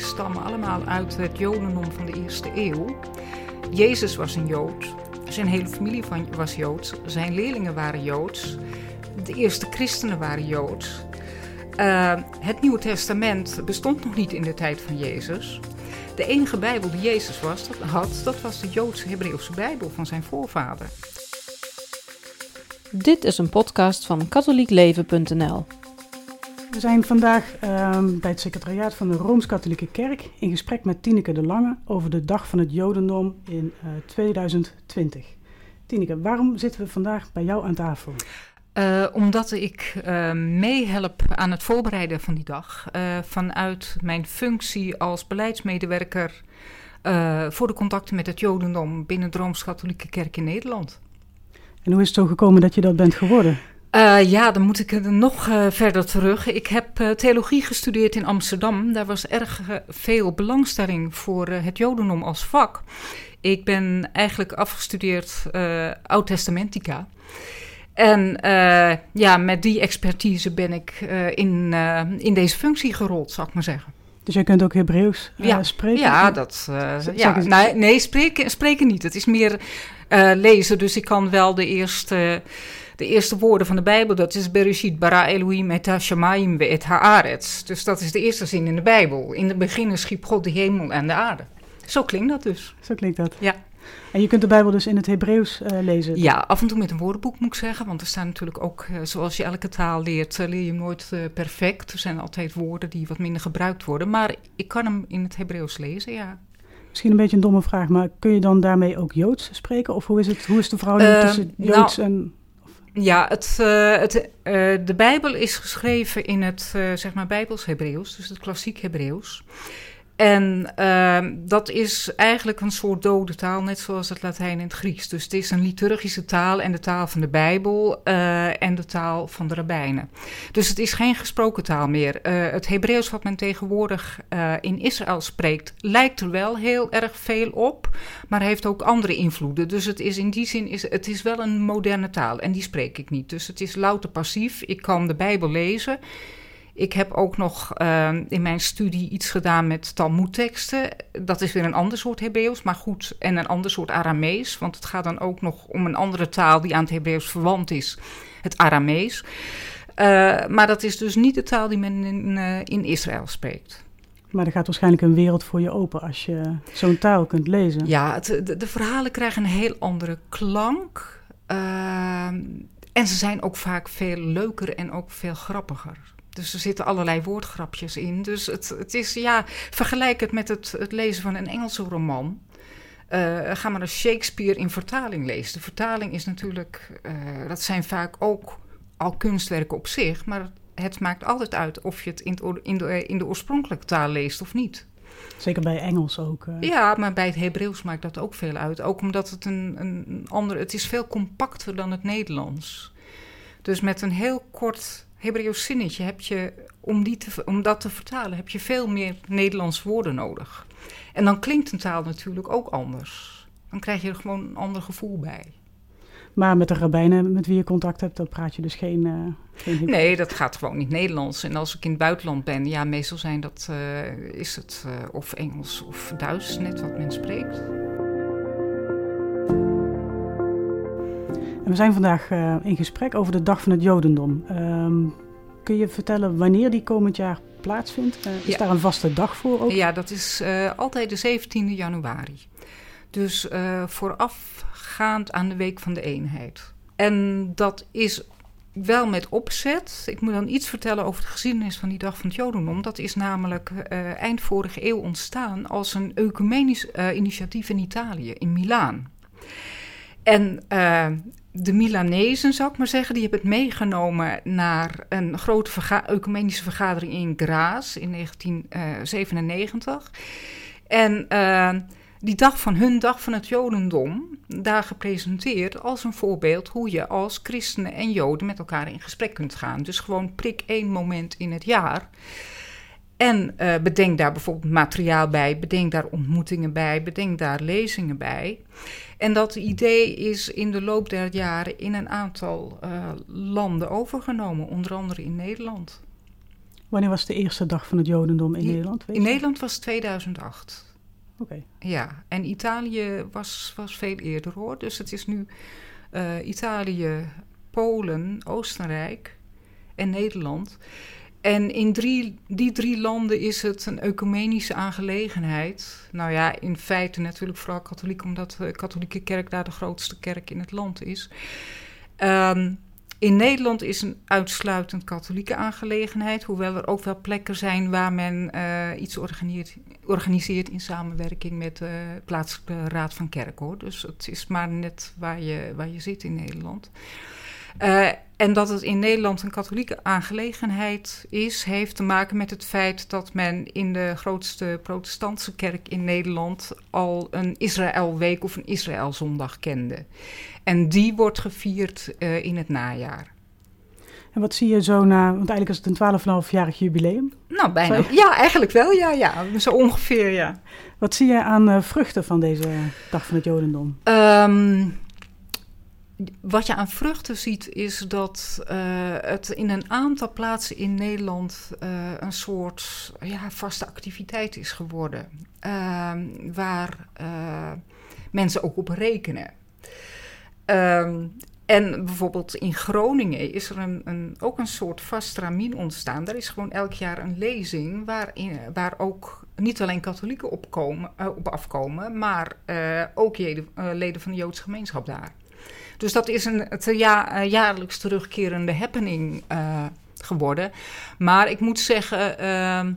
stammen allemaal uit het Jodendom van de eerste eeuw. Jezus was een Jood. Zijn hele familie was Joods. Zijn leerlingen waren Joods. De eerste christenen waren Joods. Uh, het Nieuwe Testament bestond nog niet in de tijd van Jezus. De enige Bijbel die Jezus was, had, dat was de Joodse Hebreeuwse Bijbel van zijn voorvader. Dit is een podcast van katholiekleven.nl. We zijn vandaag uh, bij het secretariaat van de Rooms-Katholieke Kerk in gesprek met Tineke de Lange over de Dag van het Jodendom in uh, 2020. Tineke, waarom zitten we vandaag bij jou aan tafel? Uh, omdat ik uh, meehelp aan het voorbereiden van die dag uh, vanuit mijn functie als beleidsmedewerker voor de contacten met het Jodendom binnen de Rooms-Katholieke Kerk in Nederland. En hoe is het zo gekomen dat je dat bent geworden? Uh, ja, dan moet ik er nog uh, verder terug. Ik heb uh, theologie gestudeerd in Amsterdam. Daar was erg veel belangstelling voor het Jodendom als vak. Ik ben eigenlijk afgestudeerd Oud-Testamentica. En ja, met die expertise ben ik in, in deze functie gerold, zou ik maar zeggen. Dus jij kunt ook Hebreeuws ja. spreken? Ja, dat, ja. Nee, nee spreken, spreken niet. Het is meer lezen. Dus ik kan wel de eerste de eerste woorden van de Bijbel, dat is Bereshit bara Elohim et ha-shamayim ve et haaretz. Dus dat is de eerste zin in de Bijbel. In het begin schiep God de hemel en de aarde. Zo klinkt dat dus. Zo klinkt dat. Ja. En je kunt de Bijbel dus in het Hebreeuws uh, lezen? Ja, af en toe met een woordenboek moet ik zeggen. Want er staan natuurlijk ook, uh, zoals je elke taal leert, uh, leer je nooit perfect. Er zijn altijd woorden die wat minder gebruikt worden. Maar ik kan hem in het Hebreeuws lezen, ja. Misschien een beetje een domme vraag, maar kun je dan daarmee ook Joods spreken? Of hoe is, het, hoe is de verhouding tussen Joods nou, en... Ja, het, uh, het, uh, de Bijbel is geschreven in het uh, zeg maar Bijbels Hebreeuws, dus het klassiek Hebreeuws. En ehm, dat is eigenlijk een soort dode taal, net zoals het Latijn en het Grieks. Dus het is een liturgische taal en de taal van de Bijbel uh, en de taal van de rabbijnen. Dus het is geen gesproken taal meer. Uh, het Hebreeuws wat men tegenwoordig uh, in Israël spreekt, lijkt er wel heel erg veel op, maar heeft ook andere invloeden. Dus het is in die zin is, het is wel een moderne taal en die spreek ik niet. Dus het is louter passief. Ik kan de Bijbel lezen. Ik heb ook nog uh, in mijn studie iets gedaan met Talmoedteksten. Dat is weer een ander soort Hebreeuws, maar goed, en een ander soort Aramees. Want het gaat dan ook nog om een andere taal die aan het Hebreeuws verwant is, het Aramees. Uh, maar dat is dus niet de taal die men in, uh, in Israël spreekt. Maar er gaat waarschijnlijk een wereld voor je open als je zo'n taal kunt lezen. Ja, het, de, de, verhalen krijgen een heel andere klank. Uh, en ze zijn ook vaak veel leuker en ook veel grappiger. Dus er zitten allerlei woordgrapjes in. Dus het, het is, ja, vergelijk het met het, het lezen van een Engelse roman. Uh, ga maar een Shakespeare in vertaling lezen. De vertaling is natuurlijk, uh, dat zijn vaak ook al kunstwerken op zich, maar het maakt altijd uit of je het in, het, in, de, in de oorspronkelijke taal leest of niet. Zeker bij Engels ook. Uh. Ja, maar bij het Hebreeuws maakt dat ook veel uit. Ook omdat het een, een ander, het is veel compacter dan het Nederlands. Dus met een heel kort Hebreeuws zinnetje heb je, om, die te, om dat te vertalen, heb je veel meer Nederlands woorden nodig. En dan klinkt een taal natuurlijk ook anders. Dan krijg je er gewoon een ander gevoel bij. Maar met de rabbijnen met wie je contact hebt, dan praat je dus geen... Uh, geen nee, dat gaat gewoon niet Nederlands. En als ik in het buitenland ben, ja, meestal zijn dat, uh, is het uh, of Engels of Duits, net wat men spreekt. We zijn vandaag uh, in gesprek over de Dag van het Jodendom. Um, kun je vertellen wanneer die komend jaar plaatsvindt? Uh, is ja. daar een vaste dag voor ook? Ja, dat is uh, altijd de 17e januari. Dus voorafgaand aan de Week van de Eenheid. En dat is wel met opzet. Ik moet dan iets vertellen over de geschiedenis van die Dag van het Jodendom. Dat is namelijk eind vorige eeuw ontstaan als een ecumenisch initiatief in Italië, in Milaan. En de Milanezen, zou ik maar zeggen, die hebben het meegenomen naar een grote ecumenische vergadering in Graas in 1997. En uh, die dag van hun dag van het Jodendom, daar gepresenteerd als een voorbeeld hoe je als christenen en Joden met elkaar in gesprek kunt gaan. Dus gewoon prik één moment in het jaar. En uh, bedenk daar bijvoorbeeld materiaal bij, bedenk daar ontmoetingen bij, bedenk daar lezingen bij. En dat idee is in de loop der jaren in een aantal uh, landen overgenomen, onder andere in Nederland. Wanneer was de eerste dag van het Jodendom in Nederland? In? Nederland was het 2008. Oké. Ja, en Italië was, was veel eerder hoor. Dus het is nu eh, Italië, Polen, Oostenrijk en Nederland. En in die drie landen is het een ecumenische aangelegenheid. Nou ja, in feite natuurlijk vooral katholiek, omdat de katholieke kerk daar de grootste kerk in het land is. Ehm, in Nederland is een uitsluitend katholieke aangelegenheid, hoewel er ook wel plekken zijn waar men eh, iets organiseert, organiseert in samenwerking met de plaatselijke raad van kerk hoor. Dus het is maar net waar je, waar je zit in Nederland. Eh, en dat het in Nederland een katholieke aangelegenheid is, heeft te maken met het feit dat men in de grootste protestantse kerk in Nederland al een Israëlweek of een Israëlzondag kende. En die wordt gevierd eh, in het najaar. En wat zie je zo na, want eigenlijk is het een 12,5-jarig jubileum. Nou, bijna. Ja, eigenlijk wel, ja, ja. Zo ongeveer, ja. Wat zie je aan eh, vruchten van deze dag van het Jodendom? Ehm, wat je aan vruchten ziet, is dat eh, het in een aantal plaatsen in Nederland eh, een soort ja, vaste activiteit is geworden. Ehm, waar eh, mensen ook op rekenen. Ehm, en bijvoorbeeld in Groningen is er een, een, ook een soort vast ramien ontstaan. Daar is gewoon elk jaar een lezing waarin, waar ook niet alleen katholieken op, komen, eh, op afkomen, maar ook leden van de Joodse gemeenschap daar. Dus dat is een ja, eh, jaarlijks terugkerende happening eh, geworden. Maar ik moet zeggen, ehm,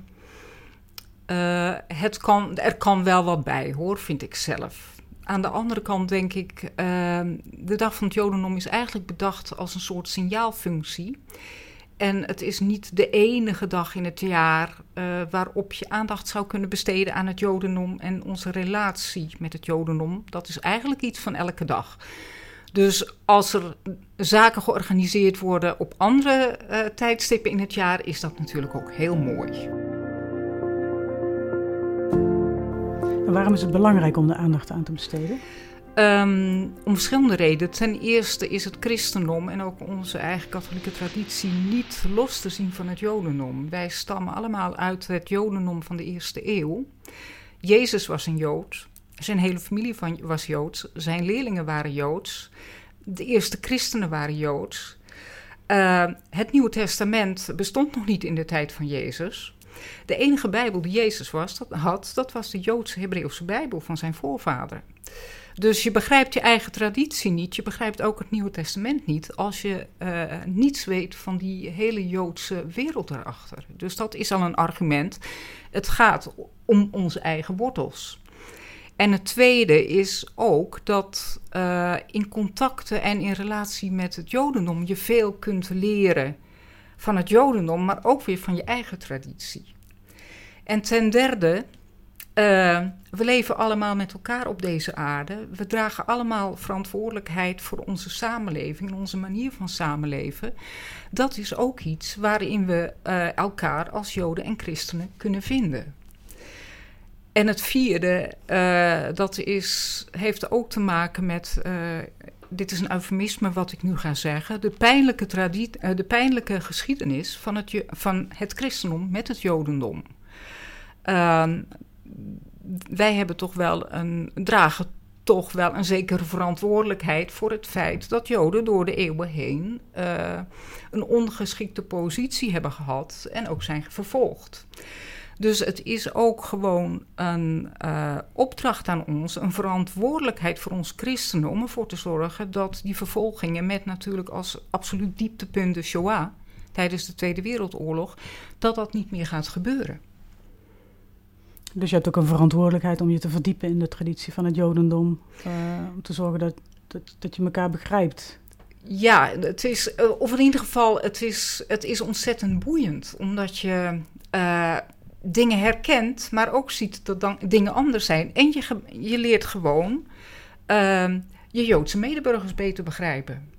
eh, het kan, er kan wel wat bij hoor, vind ik zelf. Aan de andere kant denk ik, ehm, de dag van het Jodendom is eigenlijk bedacht als een soort signaalfunctie. En het is niet de enige dag in het jaar waarop je aandacht zou kunnen besteden aan het Jodendom en onze relatie met het Jodendom. Dat is eigenlijk iets van elke dag. Dus als er zaken georganiseerd worden op andere eh, tijdstippen in het jaar, is dat natuurlijk ook heel mooi. En waarom is het belangrijk om de aandacht aan te besteden? Ehm, om verschillende redenen. Ten eerste is het christendom en ook onze eigen katholieke traditie niet los te zien van het jodendom. Wij stammen allemaal uit het jodendom van de eerste eeuw. Jezus was een jood. Zijn hele familie van, was joods. Zijn leerlingen waren joods. De eerste christenen waren joods. Uh, het Nieuwe Testament bestond nog niet in de tijd van Jezus. De enige Bijbel die Jezus had, dat was de Joodse Hebreeuwse Bijbel van zijn voorvader. Dus je begrijpt je eigen traditie niet, je begrijpt ook het Nieuwe Testament niet als je uh, niets weet van die hele Joodse wereld erachter. Dus dat is al een argument. Het gaat om onze eigen wortels. En het tweede is ook dat uh, in contacten en in relatie met het Jodendom je veel kunt leren van het Jodendom, maar ook weer van je eigen traditie. En ten derde, uh, we leven allemaal met elkaar op deze aarde. We dragen allemaal verantwoordelijkheid voor onze samenleving, onze manier van samenleven. Dat is ook iets waarin we uh, elkaar als Joden en christenen kunnen vinden. En het vierde, uh, dat is, heeft ook te maken met, uh, dit is een eufemisme wat ik nu ga zeggen, de pijnlijke, uh, de pijnlijke geschiedenis van het, van het christendom met het jodendom. Ehm, wij hebben toch wel een, dragen toch wel een zekere verantwoordelijkheid voor het feit dat Joden door de eeuwen heen een ongeschikte positie hebben gehad en ook zijn vervolgd. Dus het is ook gewoon een uh, opdracht aan ons, een verantwoordelijkheid voor ons christenen om ervoor te zorgen dat die vervolgingen met natuurlijk als absoluut dieptepunt de Shoah tijdens de Tweede Wereldoorlog, dat dat niet meer gaat gebeuren. Dus je hebt ook een verantwoordelijkheid om je te verdiepen in de traditie van het Jodendom, uh, om te zorgen dat, dat, dat je elkaar begrijpt. Ja, het is, uh, of in ieder geval, het is, het is ontzettend boeiend, omdat je uh, dingen herkent, maar ook ziet dat dan dingen anders zijn. En je, je leert gewoon uh, je Joodse medeburgers beter begrijpen.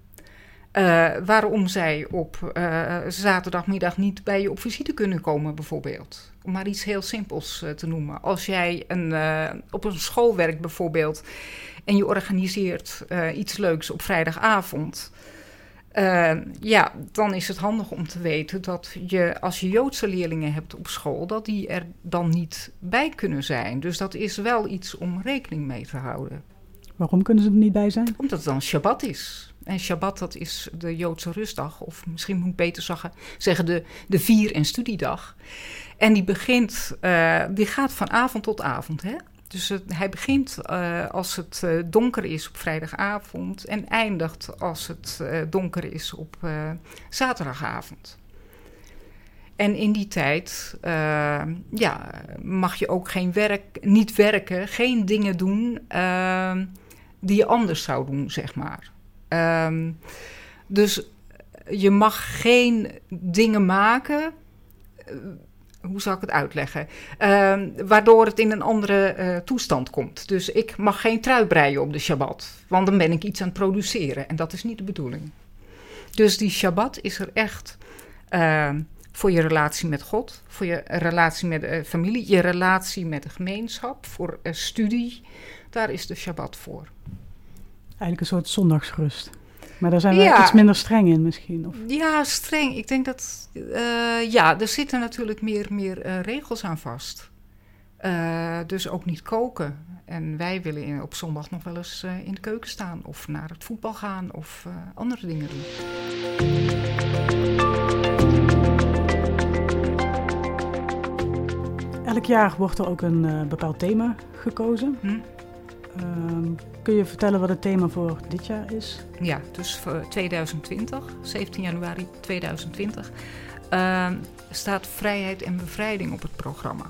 Uh, waarom zij op uh, zaterdagmiddag niet bij je op visite kunnen komen, bijvoorbeeld. Om maar iets heel simpels uh, te noemen. Als jij een, op een school werkt, bijvoorbeeld, en je organiseert iets leuks op vrijdagavond. Uh, ja, dan is het handig om te weten dat je, als je Joodse leerlingen hebt op school, dat die er dan niet bij kunnen zijn. Dus dat is wel iets om rekening mee te houden. Waarom kunnen ze er niet bij zijn? Omdat het dan Shabbat is. En Shabbat, dat is de Joodse rustdag, of misschien moet ik beter zeggen, zeggen de, de vier- en studiedag. En die begint, uh, die gaat van avond tot avond, hè? Dus hij begint uh, als het uh, donker is op vrijdagavond en eindigt als het uh, donker is op zaterdagavond. En in die tijd ja, mag je ook geen werk, niet werken, geen dingen doen ehm, die je anders zou doen, zeg maar. Um, dus je mag geen dingen maken hoe zal ik het uitleggen? Uh, waardoor het in een andere uh, toestand komt. Dus ik mag geen trui breien op de Shabbat, want dan ben ik iets aan het produceren en dat is niet de bedoeling. Dus die Shabbat is er echt uh, voor je relatie met God, voor je relatie met de familie, je relatie met de gemeenschap, voor studie. Daar is de Shabbat voor. Eigenlijk een soort zondagsrust. Maar daar zijn we ja. iets minder streng in misschien? Of? Ja, streng. Ik denk dat... Uh, ja, er zitten natuurlijk meer, meer uh, regels aan vast. Uh, dus ook niet koken. En wij willen in, op zondag nog wel eens in de keuken staan. Of naar het voetbal gaan. Of andere dingen doen. Elk jaar wordt er ook een bepaald thema gekozen. Hm? Uh, kun je vertellen wat het thema voor dit jaar is? Ja, dus voor 2020, 17 januari 2020, uh, staat vrijheid en bevrijding op het programma.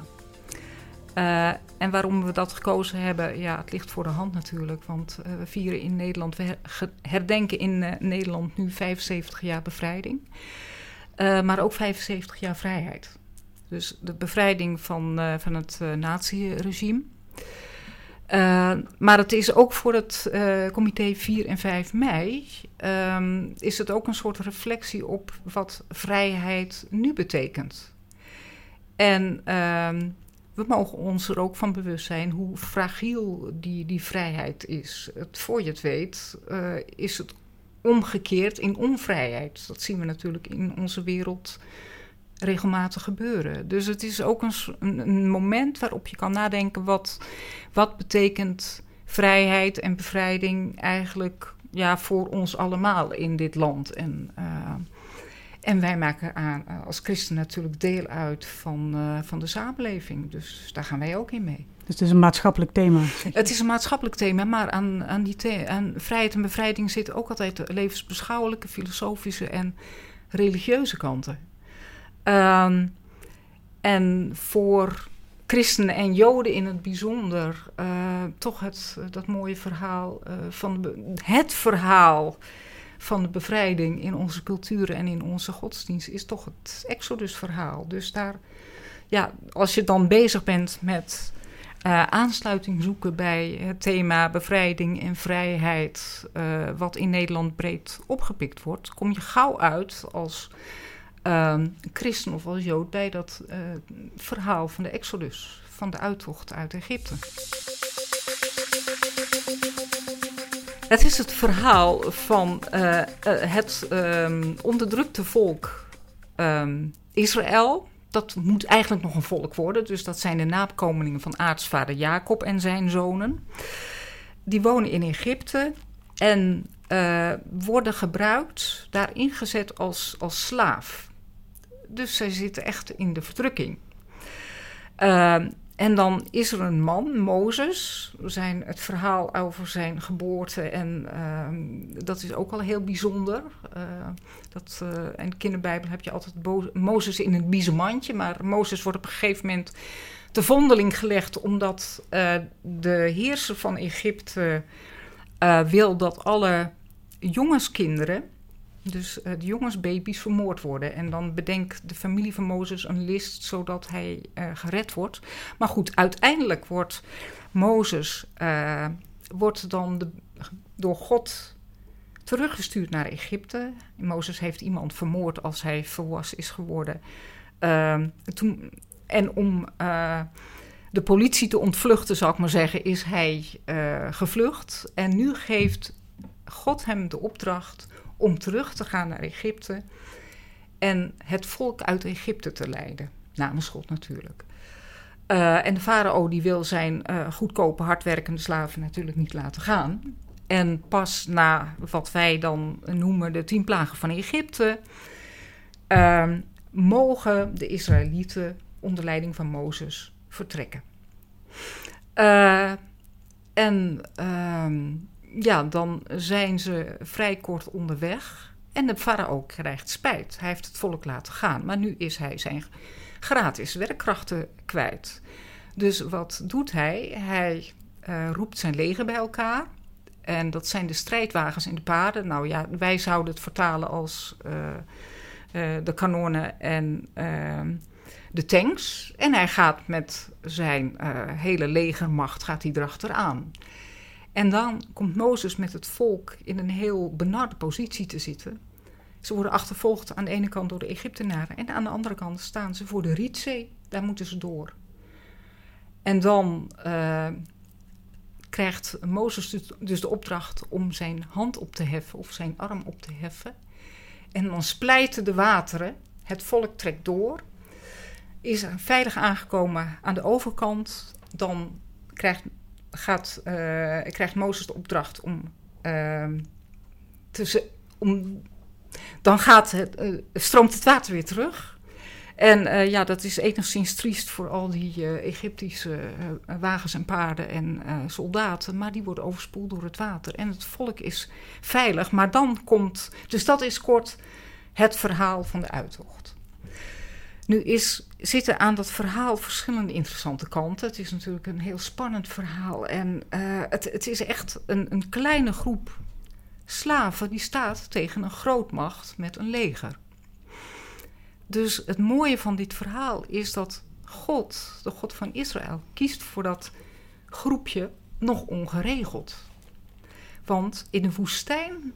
Uh, en waarom we dat gekozen hebben, ja, het ligt voor de hand natuurlijk. Want uh, we vieren in Nederland, we herdenken in uh, Nederland nu 75 jaar bevrijding. maar ook 75 jaar vrijheid. Dus de bevrijding van, van het naziregime. Uh, maar het is ook voor het uh, comité 4 en 5 mei... Um, is het ook een soort reflectie op wat vrijheid nu betekent. En um, we mogen ons er ook van bewust zijn hoe fragiel die, die vrijheid is. Het, voor je het weet uh, is het omgekeerd in onvrijheid. Dat zien we natuurlijk in onze wereld regelmatig gebeuren. Dus het is ook een, een, moment waarop je kan nadenken: wat, wat betekent vrijheid en bevrijding eigenlijk ja, voor ons allemaal in dit land? En, uh, en wij maken aan, uh, als christen natuurlijk deel uit van, uh, van de samenleving. Dus daar gaan wij ook in mee. Dus het is een maatschappelijk thema? Het is een maatschappelijk thema, maar aan, aan, die the aan vrijheid en bevrijding zitten ook altijd levensbeschouwelijke, filosofische en religieuze kanten. Um, en voor christenen en joden in het bijzonder uh, toch het, dat mooie verhaal uh, van het verhaal van de bevrijding in onze cultuur en in onze godsdienst is toch het Exodus-verhaal. Dus daar, ja, als je dan bezig bent met uh, aansluiting zoeken bij het thema bevrijding en vrijheid, wat in Nederland breed opgepikt wordt, kom je gauw uit als uh, christen of als jood bij dat uh, verhaal van de Exodus, van de uittocht uit Egypte. Het is het verhaal van uh, het um, onderdrukte volk um, Israël. Dat moet eigenlijk nog een volk worden, dus dat zijn de nakomelingen van aartsvader Jacob en zijn zonen. Die wonen in Egypte en worden gebruikt, daar ingezet als, als slaaf. Dus zij zitten echt in de verdrukking. Uh, en dan is er een man, Mozes. Zijn, het verhaal over zijn geboorte. En uh, dat is ook al heel bijzonder. Uh, dat, uh, in de kinderbijbel heb je altijd Mozes in een biezenmandje. Maar Mozes wordt op een gegeven moment te vondeling gelegd. Omdat eh, de heerser van Egypte wil dat alle jongenskinderen dus uh, de jongensbaby's vermoord worden. En dan bedenkt de familie van Mozes een list zodat hij uh, gered wordt. Maar goed, uiteindelijk wordt Mozes uh, wordt dan de, door God teruggestuurd naar Egypte. Mozes heeft iemand vermoord als hij volwassen is geworden. Ehm, toen, en om de politie te ontvluchten, zal ik maar zeggen, is hij gevlucht. En nu geeft God hem de opdracht om terug te gaan naar Egypte en het volk uit Egypte te leiden. Namens God natuurlijk. Uh, en de farao die wil zijn uh, goedkope, hardwerkende slaven natuurlijk niet laten gaan. En pas na wat wij dan noemen de tien plagen van Egypte, uh, mogen de Israëlieten onder leiding van Mozes vertrekken. Uh, en ehm, ja, dan zijn ze vrij kort onderweg. En de farao krijgt spijt. Hij heeft het volk laten gaan. Maar nu is hij zijn gratis werkkrachten kwijt. Dus wat doet hij? Hij uh, roept zijn leger bij elkaar. En dat zijn de strijdwagens en de paarden. Nou ja, wij zouden het vertalen als uh, uh, de kanonnen en ehm, de tanks. En hij gaat met zijn hele legermacht gaat hij erachteraan. En dan komt Mozes met het volk in een heel benarde positie te zitten. Ze worden achtervolgd aan de ene kant door de Egyptenaren en aan de andere kant staan ze voor de Rietzee. Daar moeten ze door. En dan uh, krijgt Mozes dus, dus de opdracht om zijn hand op te heffen of zijn arm op te heffen. En dan splijten de wateren, het volk trekt door, is veilig aangekomen aan de overkant. Dan krijgt, gaat, uh, krijgt Mozes de opdracht om, uh, om dan gaat het, uh, stroomt het water weer terug. En uh, ja, dat is enigszins triest voor al die Egyptische wagens en paarden en soldaten. Maar die worden overspoeld door het water. En het volk is veilig. Maar dan komt. Dus dat is kort het verhaal van de uittocht. Nu is, zitten aan dat verhaal verschillende interessante kanten. Het is natuurlijk een heel spannend verhaal. En het, het is echt een, een kleine groep slaven die staat tegen een grootmacht met een leger. Dus het mooie van dit verhaal is dat God, de God van Israël, kiest voor dat groepje nog ongeregeld. Want in de woestijn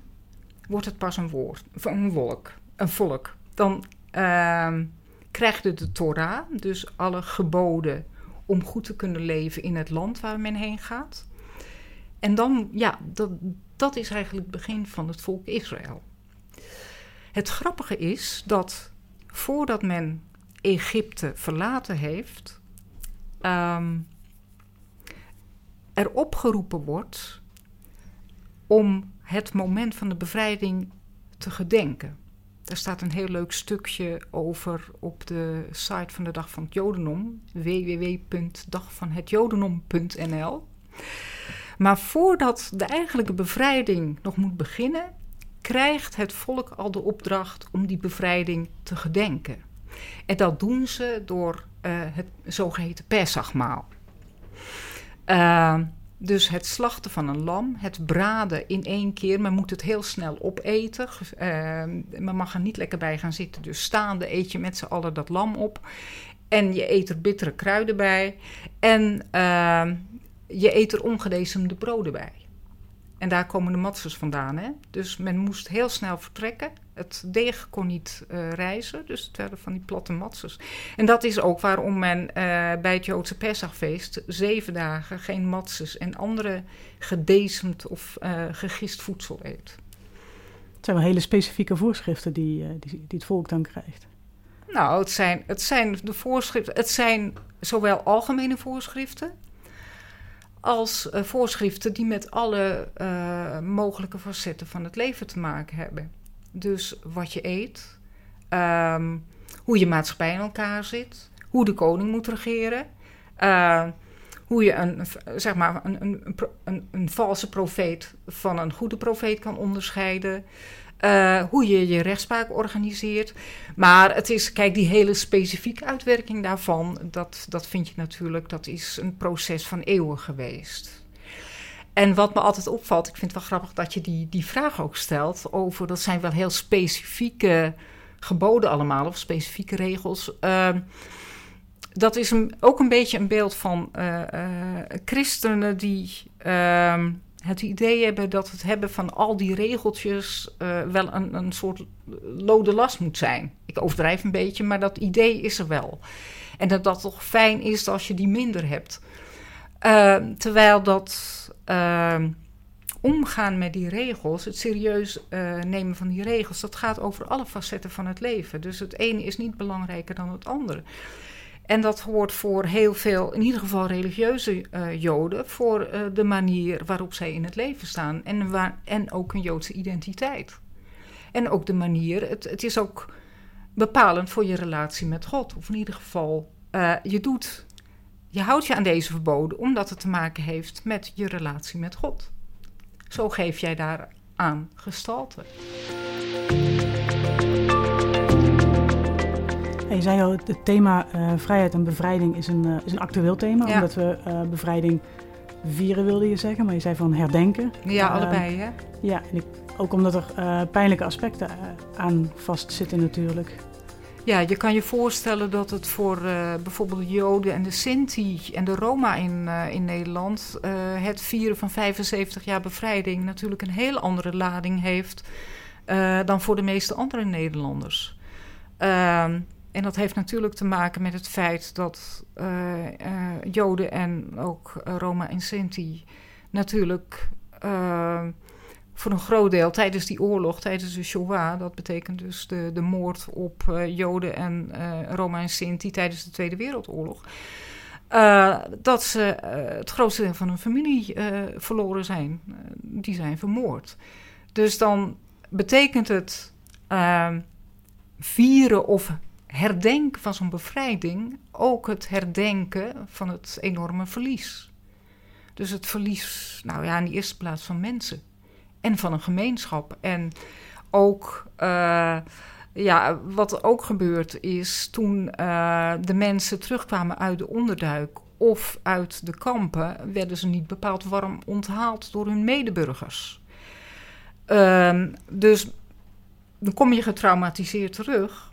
wordt het pas een woord, een wolk, een volk. Dan uh, krijgt het de Torah, dus alle geboden om goed te kunnen leven in het land waar men heen gaat. En dan, ja, dat, dat is eigenlijk het begin van het volk Israël. Het grappige is dat voordat men Egypte verlaten heeft, um, er opgeroepen wordt om het moment van de bevrijding te gedenken. Daar staat een heel leuk stukje over op de site van de Dag van het Jodendom, www.dagvanhetjodendom.nl. Maar voordat de eigenlijke bevrijding nog moet beginnen, krijgt het volk al de opdracht om die bevrijding te gedenken. En dat doen ze door uh, het zogeheten Pesachmaal. Uh, dus het slachten van een lam, het braden in één keer. Men moet het heel snel opeten. Uh, men mag er niet lekker bij gaan zitten. Dus staande eet je met z'n allen dat lam op. En je eet er bittere kruiden bij. En je eet er ongedecemde broden bij. En daar komen de matzes vandaan. Hè? Dus men moest heel snel vertrekken. Het deeg kon niet uh, reizen, dus het werden van die platte matzes. En dat is ook waarom men uh, bij het Joodse Pesachfeest zeven dagen geen matzes en andere gedecemd of uh, gegist voedsel eet. Het zijn wel hele specifieke voorschriften die, die, die het volk dan krijgt. Nou, het zijn, het zijn de voorschriften. Het zijn zowel algemene voorschriften als uh, voorschriften die met alle uh, mogelijke facetten van het leven te maken hebben. Dus wat je eet, um, hoe je maatschappij in elkaar zit, hoe de koning moet regeren, uh, hoe je een, zeg maar een, een, een, een valse profeet van een goede profeet kan onderscheiden. Uh, hoe je je rechtspraak organiseert. Maar het is, kijk, die hele specifieke uitwerking daarvan, dat, dat vind je natuurlijk, dat is een proces van eeuwen geweest. En wat me altijd opvalt, ik vind het wel grappig dat je die, die vraag ook stelt over, dat zijn wel heel specifieke geboden allemaal, of specifieke regels. Uh, dat is ook een beetje een beeld van uh, uh, christenen die ehm, het idee hebben dat het hebben van al die regeltjes uh, wel een, een soort lode last moet zijn. Ik overdrijf een beetje, maar dat idee is er wel. En dat dat toch fijn is als je die minder hebt. Uh, terwijl dat uh, omgaan met die regels, het serieus uh, nemen van die regels, dat gaat over alle facetten van het leven. Dus het ene is niet belangrijker dan het andere. En dat hoort voor heel veel, in ieder geval religieuze uh, Joden, voor uh, de manier waarop zij in het leven staan. En, en ook een Joodse identiteit. En ook de manier, het, het is ook bepalend voor je relatie met God. Of in ieder geval, je doet, je houdt je aan deze verboden omdat het te maken heeft met je relatie met God. Zo geef jij daar aan gestalte. je zei al, het thema uh, vrijheid en bevrijding is een, uh, is een actueel thema. Ja. Omdat we uh, bevrijding vieren, wilde je zeggen. Maar je zei van herdenken. Ja, allebei hè? Ja, en ik, ook omdat er pijnlijke aspecten aan vastzitten natuurlijk. Ja, je kan je voorstellen dat het voor bijvoorbeeld de Joden en de Sinti en de Roma in, in Nederland... het vieren van 75 jaar bevrijding natuurlijk een heel andere lading heeft... dan voor de meeste andere Nederlanders. Ehm, en dat heeft natuurlijk te maken met het feit dat Joden en ook Roma en Sinti natuurlijk voor een groot deel tijdens die oorlog, tijdens de Shoah, dat betekent dus de, de moord op Joden en Roma en Sinti tijdens de Tweede Wereldoorlog, dat ze het grootste deel van hun familie verloren zijn. die zijn vermoord. Dus dan betekent het vieren of herdenken van zo'n bevrijding ook het herdenken van het enorme verlies. Dus het verlies, nou ja, in de eerste plaats van mensen en van een gemeenschap. En ook, uh, ja, wat ook gebeurd is toen uh, de mensen terugkwamen uit de onderduik of uit de kampen, werden ze niet bepaald warm onthaald door hun medeburgers. Uh, dus dan kom je getraumatiseerd terug.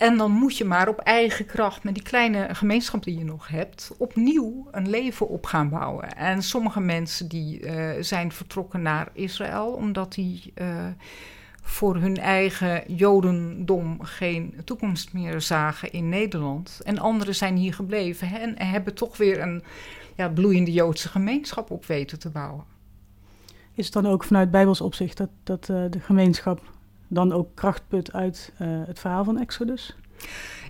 En dan moet je maar op eigen kracht, met die kleine gemeenschap die je nog hebt, opnieuw een leven op gaan bouwen. En sommige mensen die uh, zijn vertrokken naar Israël, omdat die uh, voor hun eigen jodendom geen toekomst meer zagen in Nederland. En anderen zijn hier gebleven hè, en hebben toch weer een ja, bloeiende Joodse gemeenschap op weten te bouwen. Is het dan ook vanuit Bijbels opzicht dat, dat uh, de gemeenschap dan ook kracht put uit uh, het verhaal van Exodus?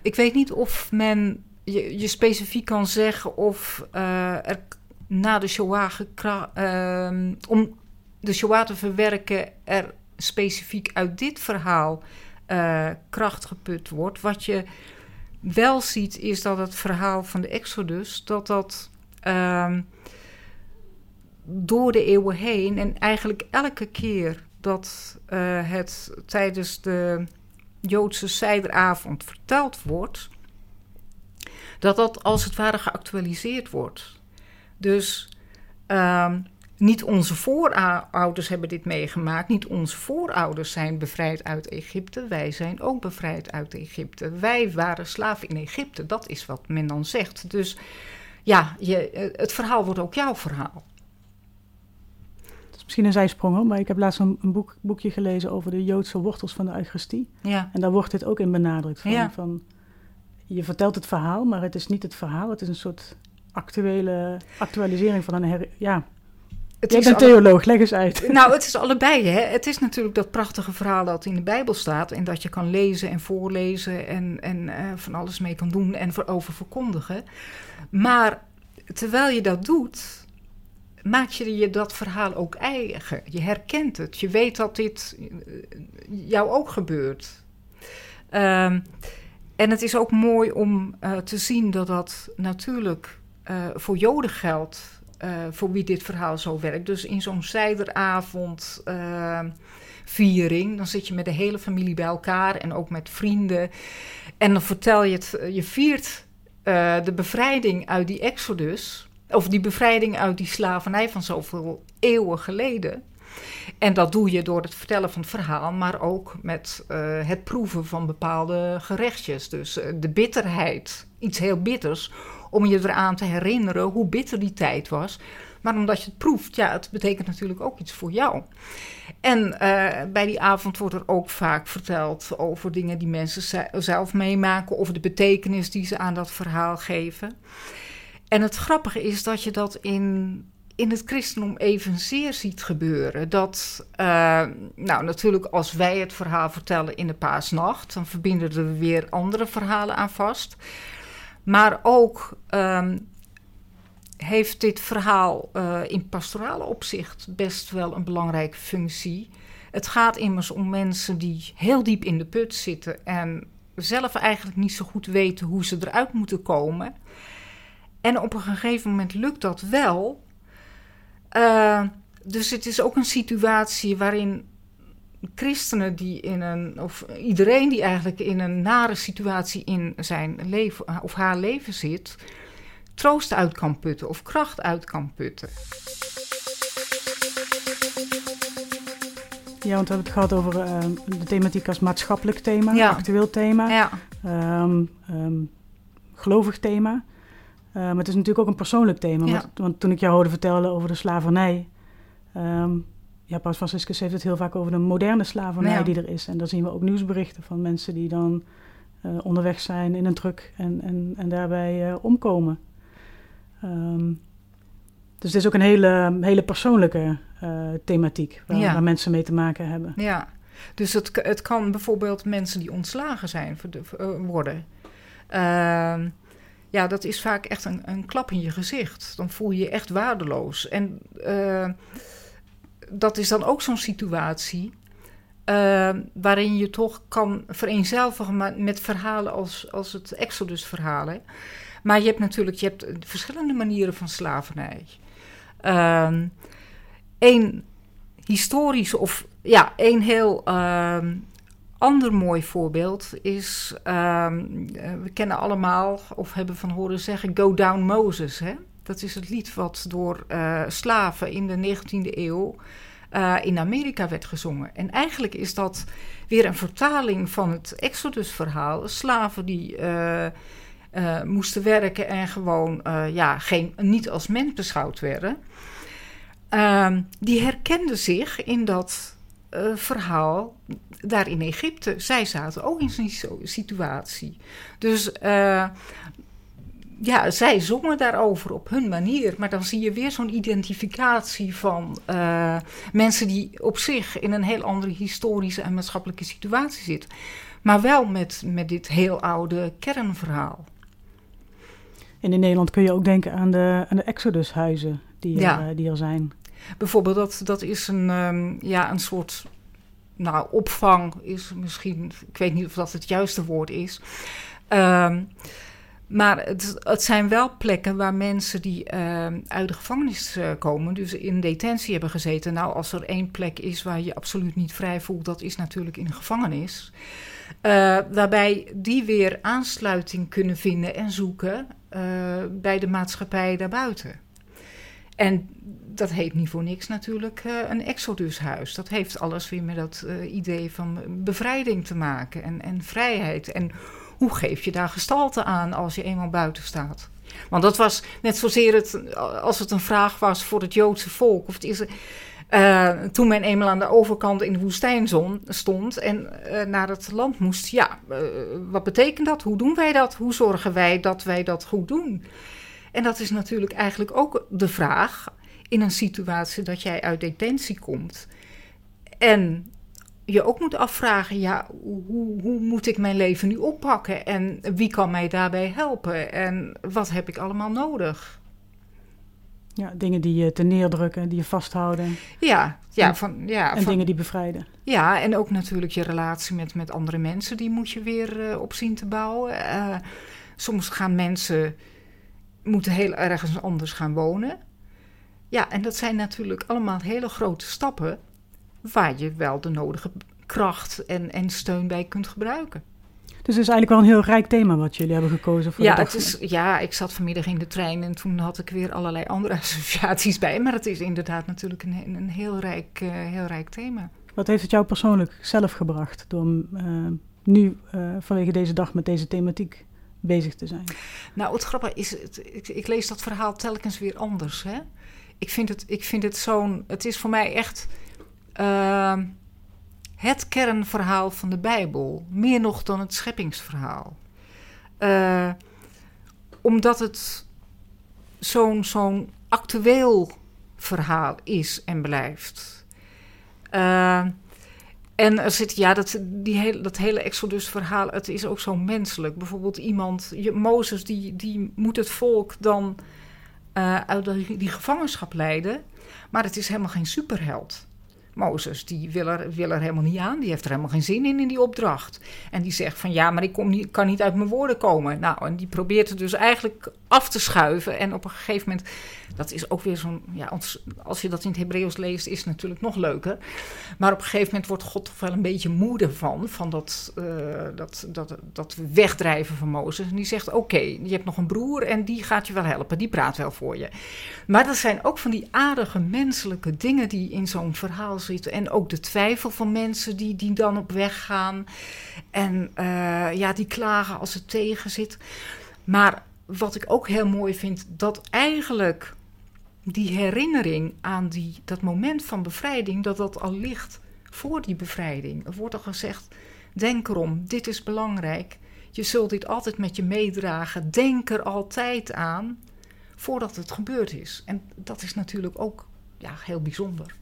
Ik weet niet of men je, specifiek kan zeggen of uh, er na de Shoah, uh, om de Shoah te verwerken, er specifiek uit dit verhaal uh, kracht geput wordt. Wat je wel ziet is dat het verhaal van de Exodus, dat dat ehm, door de eeuwen heen en eigenlijk elke keer dat uh, het tijdens de Joodse zijderavond verteld wordt, dat dat als het ware geactualiseerd wordt. Dus uh, niet onze voorouders hebben dit meegemaakt, niet onze voorouders zijn bevrijd uit Egypte, wij zijn ook bevrijd uit Egypte. Wij waren slaven in Egypte, dat is wat men dan zegt. Dus ja, je, het verhaal wordt ook jouw verhaal misschien een zijsprong, maar ik heb laatst een, een boek, boekje gelezen over de Joodse wortels van de Eucharistie. Ja. En daar wordt dit ook in benadrukt. Van, ja. van, je vertelt het verhaal, maar het is niet het verhaal. Het is een soort actuele actualisering van een... Her, ja, het Jij bent theoloog, leg eens uit. Nou, het is allebei. Hè. Het is natuurlijk dat prachtige verhaal dat in de Bijbel staat... en dat je kan lezen en voorlezen en, en uh, van alles mee kan doen en voor over verkondigen. Maar terwijl je dat doet maak je je dat verhaal ook eigen. Je herkent het. Je weet dat dit jou ook gebeurt. Um, en het is ook mooi om uh, te zien dat dat natuurlijk uh, voor Joden geldt. Voor wie dit verhaal zo werkt. Dus in zo'n zijderavond viering, dan zit je met de hele familie bij elkaar en ook met vrienden. En dan vertel je het, je viert de bevrijding uit die Exodus of die bevrijding uit die slavernij van zoveel eeuwen geleden. En dat doe je door het vertellen van het verhaal, maar ook met uh, het proeven van bepaalde gerechtjes. Dus uh, de bitterheid, iets heel bitters, om je eraan te herinneren hoe bitter die tijd was. Maar omdat je het proeft, ja, het betekent natuurlijk ook iets voor jou. En uh, bij die avond wordt er ook vaak verteld over dingen die mensen zelf meemaken, of de betekenis die ze aan dat verhaal geven. En het grappige is dat je dat in, in het christendom evenzeer ziet gebeuren. Dat, uh, nou natuurlijk als wij het verhaal vertellen in de paasnacht, dan verbinden we weer andere verhalen aan vast. Maar ook um, heeft dit verhaal uh, in pastorale opzicht best wel een belangrijke functie. Het gaat immers om mensen die heel diep in de put zitten en zelf eigenlijk niet zo goed weten hoe ze eruit moeten komen. En op een gegeven moment lukt dat wel. Uh, dus het is ook een situatie waarin christenen die in een, of iedereen die eigenlijk in een nare situatie in zijn leven of haar leven zit, troost uit kan putten of kracht uit kan putten. Ja, want we hebben het gehad over uh, de thematiek als maatschappelijk thema, ja. actueel thema, ja. um, um, gelovig thema. Uh, maar het is natuurlijk ook een persoonlijk thema. Ja. Want, want, toen ik jou hoorde vertellen over de slavernij. Um, ja, Paus Franciscus heeft het heel vaak over de moderne slavernij die er is. En daar zien we ook nieuwsberichten van mensen die dan uh, onderweg zijn in een truck en, en, en daarbij uh, omkomen. Um, dus het is ook een hele, hele persoonlijke thematiek waar, ja. waar, mensen mee te maken hebben. Ja, dus het, het kan bijvoorbeeld mensen die ontslagen zijn worden. Uh, ja, dat is vaak echt een, een klap in je gezicht. Dan voel je je echt waardeloos. En uh, dat is dan ook zo'n situatie uh, waarin je toch kan vereenzelvigen met verhalen als, als het Exodus-verhalen. Maar je hebt natuurlijk je hebt verschillende manieren van slavernij. Eén ehm, historisch of ja, één heel ehm, ander mooi voorbeeld is, um, we kennen allemaal of hebben van horen zeggen Go Down Moses. Hè? Dat is het lied wat door uh, slaven in de 19e eeuw uh, in Amerika werd gezongen. En eigenlijk is dat weer een vertaling van het Exodus-verhaal. Slaven die uh, moesten werken en gewoon ja, geen, niet als mens beschouwd werden. Ehm, die herkenden zich in dat uh, verhaal daar in Egypte. Zij zaten ook in zo'n situatie. Dus uh, ja, zij zongen daarover op hun manier. Maar dan zie je weer zo'n identificatie van uh, mensen die op zich in een heel andere historische en maatschappelijke situatie zitten. Maar wel met, met dit heel oude kernverhaal. En in Nederland kun je ook denken aan de, aan de Exodushuizen die, ja. er, die er zijn. Bijvoorbeeld, dat, dat is een, um, ja, een soort nou, opvang, is misschien, ik weet niet of dat het juiste woord is. Um, maar het, het, zijn wel plekken waar mensen die uh, uit de gevangenis uh, komen, dus in detentie hebben gezeten. Nou, als er één plek is waar je absoluut niet vrij voelt, dat is natuurlijk in de gevangenis. Uh, waarbij die weer aansluiting kunnen vinden en zoeken bij de maatschappij daarbuiten. En dat heet niet voor niks natuurlijk uh, een exodushuis. Dat heeft alles weer met dat uh, idee van bevrijding te maken en, en vrijheid. En hoe geef je daar gestalte aan als je eenmaal buiten staat? Want dat was net zozeer als het een vraag was voor het Joodse volk. Of het is, uh, toen men eenmaal aan de overkant in de woestijn stond en naar het land moest. Ja, wat betekent dat? Hoe doen wij dat? Hoe zorgen wij dat wij dat goed doen? En dat is natuurlijk eigenlijk ook de vraag in een situatie dat jij uit detentie komt. En je ook moet afvragen, ja, hoe, hoe moet ik mijn leven nu oppakken? En wie kan mij daarbij helpen? En wat heb ik allemaal nodig? Ja, dingen die je te neerdrukken, die je vasthouden. Ja, ja, en, van, ja, en dingen die bevrijden. Ja, en ook natuurlijk je relatie met, met andere mensen, die moet je weer uh, op zien te bouwen. Uh, soms gaan mensen moeten heel ergens anders gaan wonen. Ja, en dat zijn natuurlijk allemaal hele grote stappen waar je wel de nodige kracht en, en steun bij kunt gebruiken. Dus het is eigenlijk wel een heel rijk thema wat jullie hebben gekozen voor ja, het is, ja, ik zat vanmiddag in de trein en toen had ik weer allerlei andere associaties bij. Maar het is inderdaad natuurlijk een, een heel, rijk, uh, heel rijk thema. Wat heeft het jou persoonlijk zelf gebracht door uh, nu uh, vanwege deze dag met deze thematiek bezig te zijn? Nou, het grappige is, ik, ik, lees dat verhaal telkens weer anders. Hè? Ik vind het, ik vind het zo'n. Het is voor mij echt. Uh, het kernverhaal van de Bijbel. Meer nog dan het scheppingsverhaal. Uh, omdat het zo'n zo'n actueel verhaal is en blijft. Uh, en er zit, ja, dat, die hele, dat hele Exodus-verhaal, het is ook zo menselijk. Bijvoorbeeld iemand, je, Mozes, die, die moet het volk dan uh, uit die gevangenschap leiden. Maar het is helemaal geen superheld. Mozes, die wil er, wil er helemaal niet aan. Die heeft er helemaal geen zin in, in die opdracht. En die zegt van ja, maar ik kom niet, kan niet uit mijn woorden komen. Nou, en die probeert het dus eigenlijk af te schuiven. En op een gegeven moment, dat is ook weer zo'n... Ja, als, je dat in het Hebreeuws leest, is het natuurlijk nog leuker. Maar op een gegeven moment wordt God toch wel een beetje moede van. Van dat, uh, dat, dat, dat wegdrijven van Mozes. En die zegt, oké, je hebt nog een broer en die gaat je wel helpen. Die praat wel voor je. Maar dat zijn ook van die aardige menselijke dingen die in zo'n verhaal En ook de twijfel van mensen die, die dan op weg gaan. En uh, ja, die klagen als het tegen zit. Maar wat ik ook heel mooi vind, dat eigenlijk die herinnering aan die, dat moment van bevrijding, dat dat al ligt voor die bevrijding. Er wordt al gezegd, denk erom, dit is belangrijk. Je zult dit altijd met je meedragen. Denk er altijd aan voordat het gebeurd is. En dat is natuurlijk ook ja, heel bijzonder.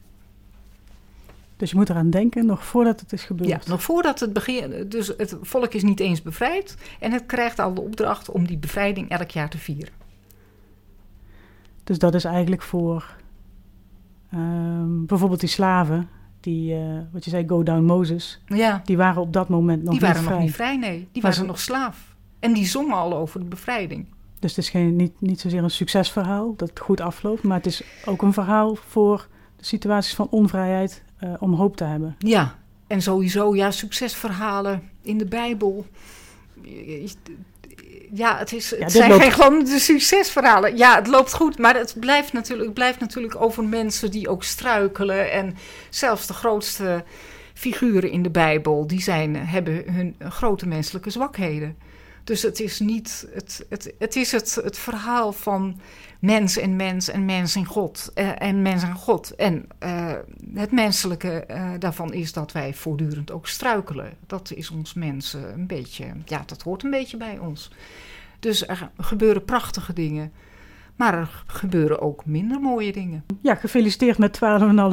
Dus je moet eraan denken nog voordat het is gebeurd. Ja, nog voordat het begint. Dus het volk is niet eens bevrijd. En het krijgt al de opdracht om die bevrijding elk jaar te vieren. Dus dat is eigenlijk voor um, bijvoorbeeld die slaven, die, uh, wat je zei, Go Down Moses. Ja. Die waren op dat moment nog niet vrij. Die waren nog niet vrij, nee. Die waren nog slaaf. En die zongen al over de bevrijding. Dus het is geen, niet, niet zozeer een succesverhaal dat goed afloopt, maar het is ook een verhaal voor de situaties van onvrijheid uh, om hoop te hebben. Ja, en sowieso, ja, succesverhalen in de Bijbel. Ja, het, is, het ja, zijn loopt... geen gewoon de succesverhalen. Ja, het loopt goed, maar het blijft, natuurlijk, blijft natuurlijk over mensen die ook struikelen. En zelfs de grootste figuren in de Bijbel, die zijn, hebben hun grote menselijke zwakheden. Dus het is niet, het, het, het is het, het verhaal van mens en mens en mens en God. Uh, en mens en God. En uh, het menselijke uh, daarvan is dat wij voortdurend ook struikelen. Dat is ons mensen een beetje, ja, dat hoort een beetje bij ons. Dus er gebeuren prachtige dingen. Maar er gebeuren ook minder mooie dingen. Ja, gefeliciteerd met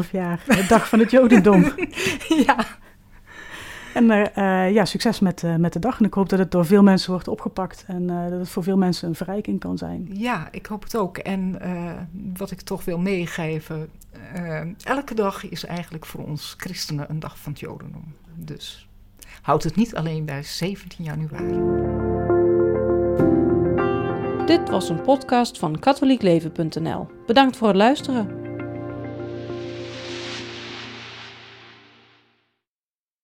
12,5 jaar. De dag van het Jodendom. ja. En uh, ja, succes met, uh, met de dag. En ik hoop dat het door veel mensen wordt opgepakt en uh, dat het voor veel mensen een verrijking kan zijn. Ja, ik hoop het ook. En wat ik toch wil meegeven, elke dag is eigenlijk voor ons christenen een dag van het Jodendom. Dus houd het niet alleen bij 17 januari. Dit was een podcast van katholiekleven.nl. Bedankt voor het luisteren.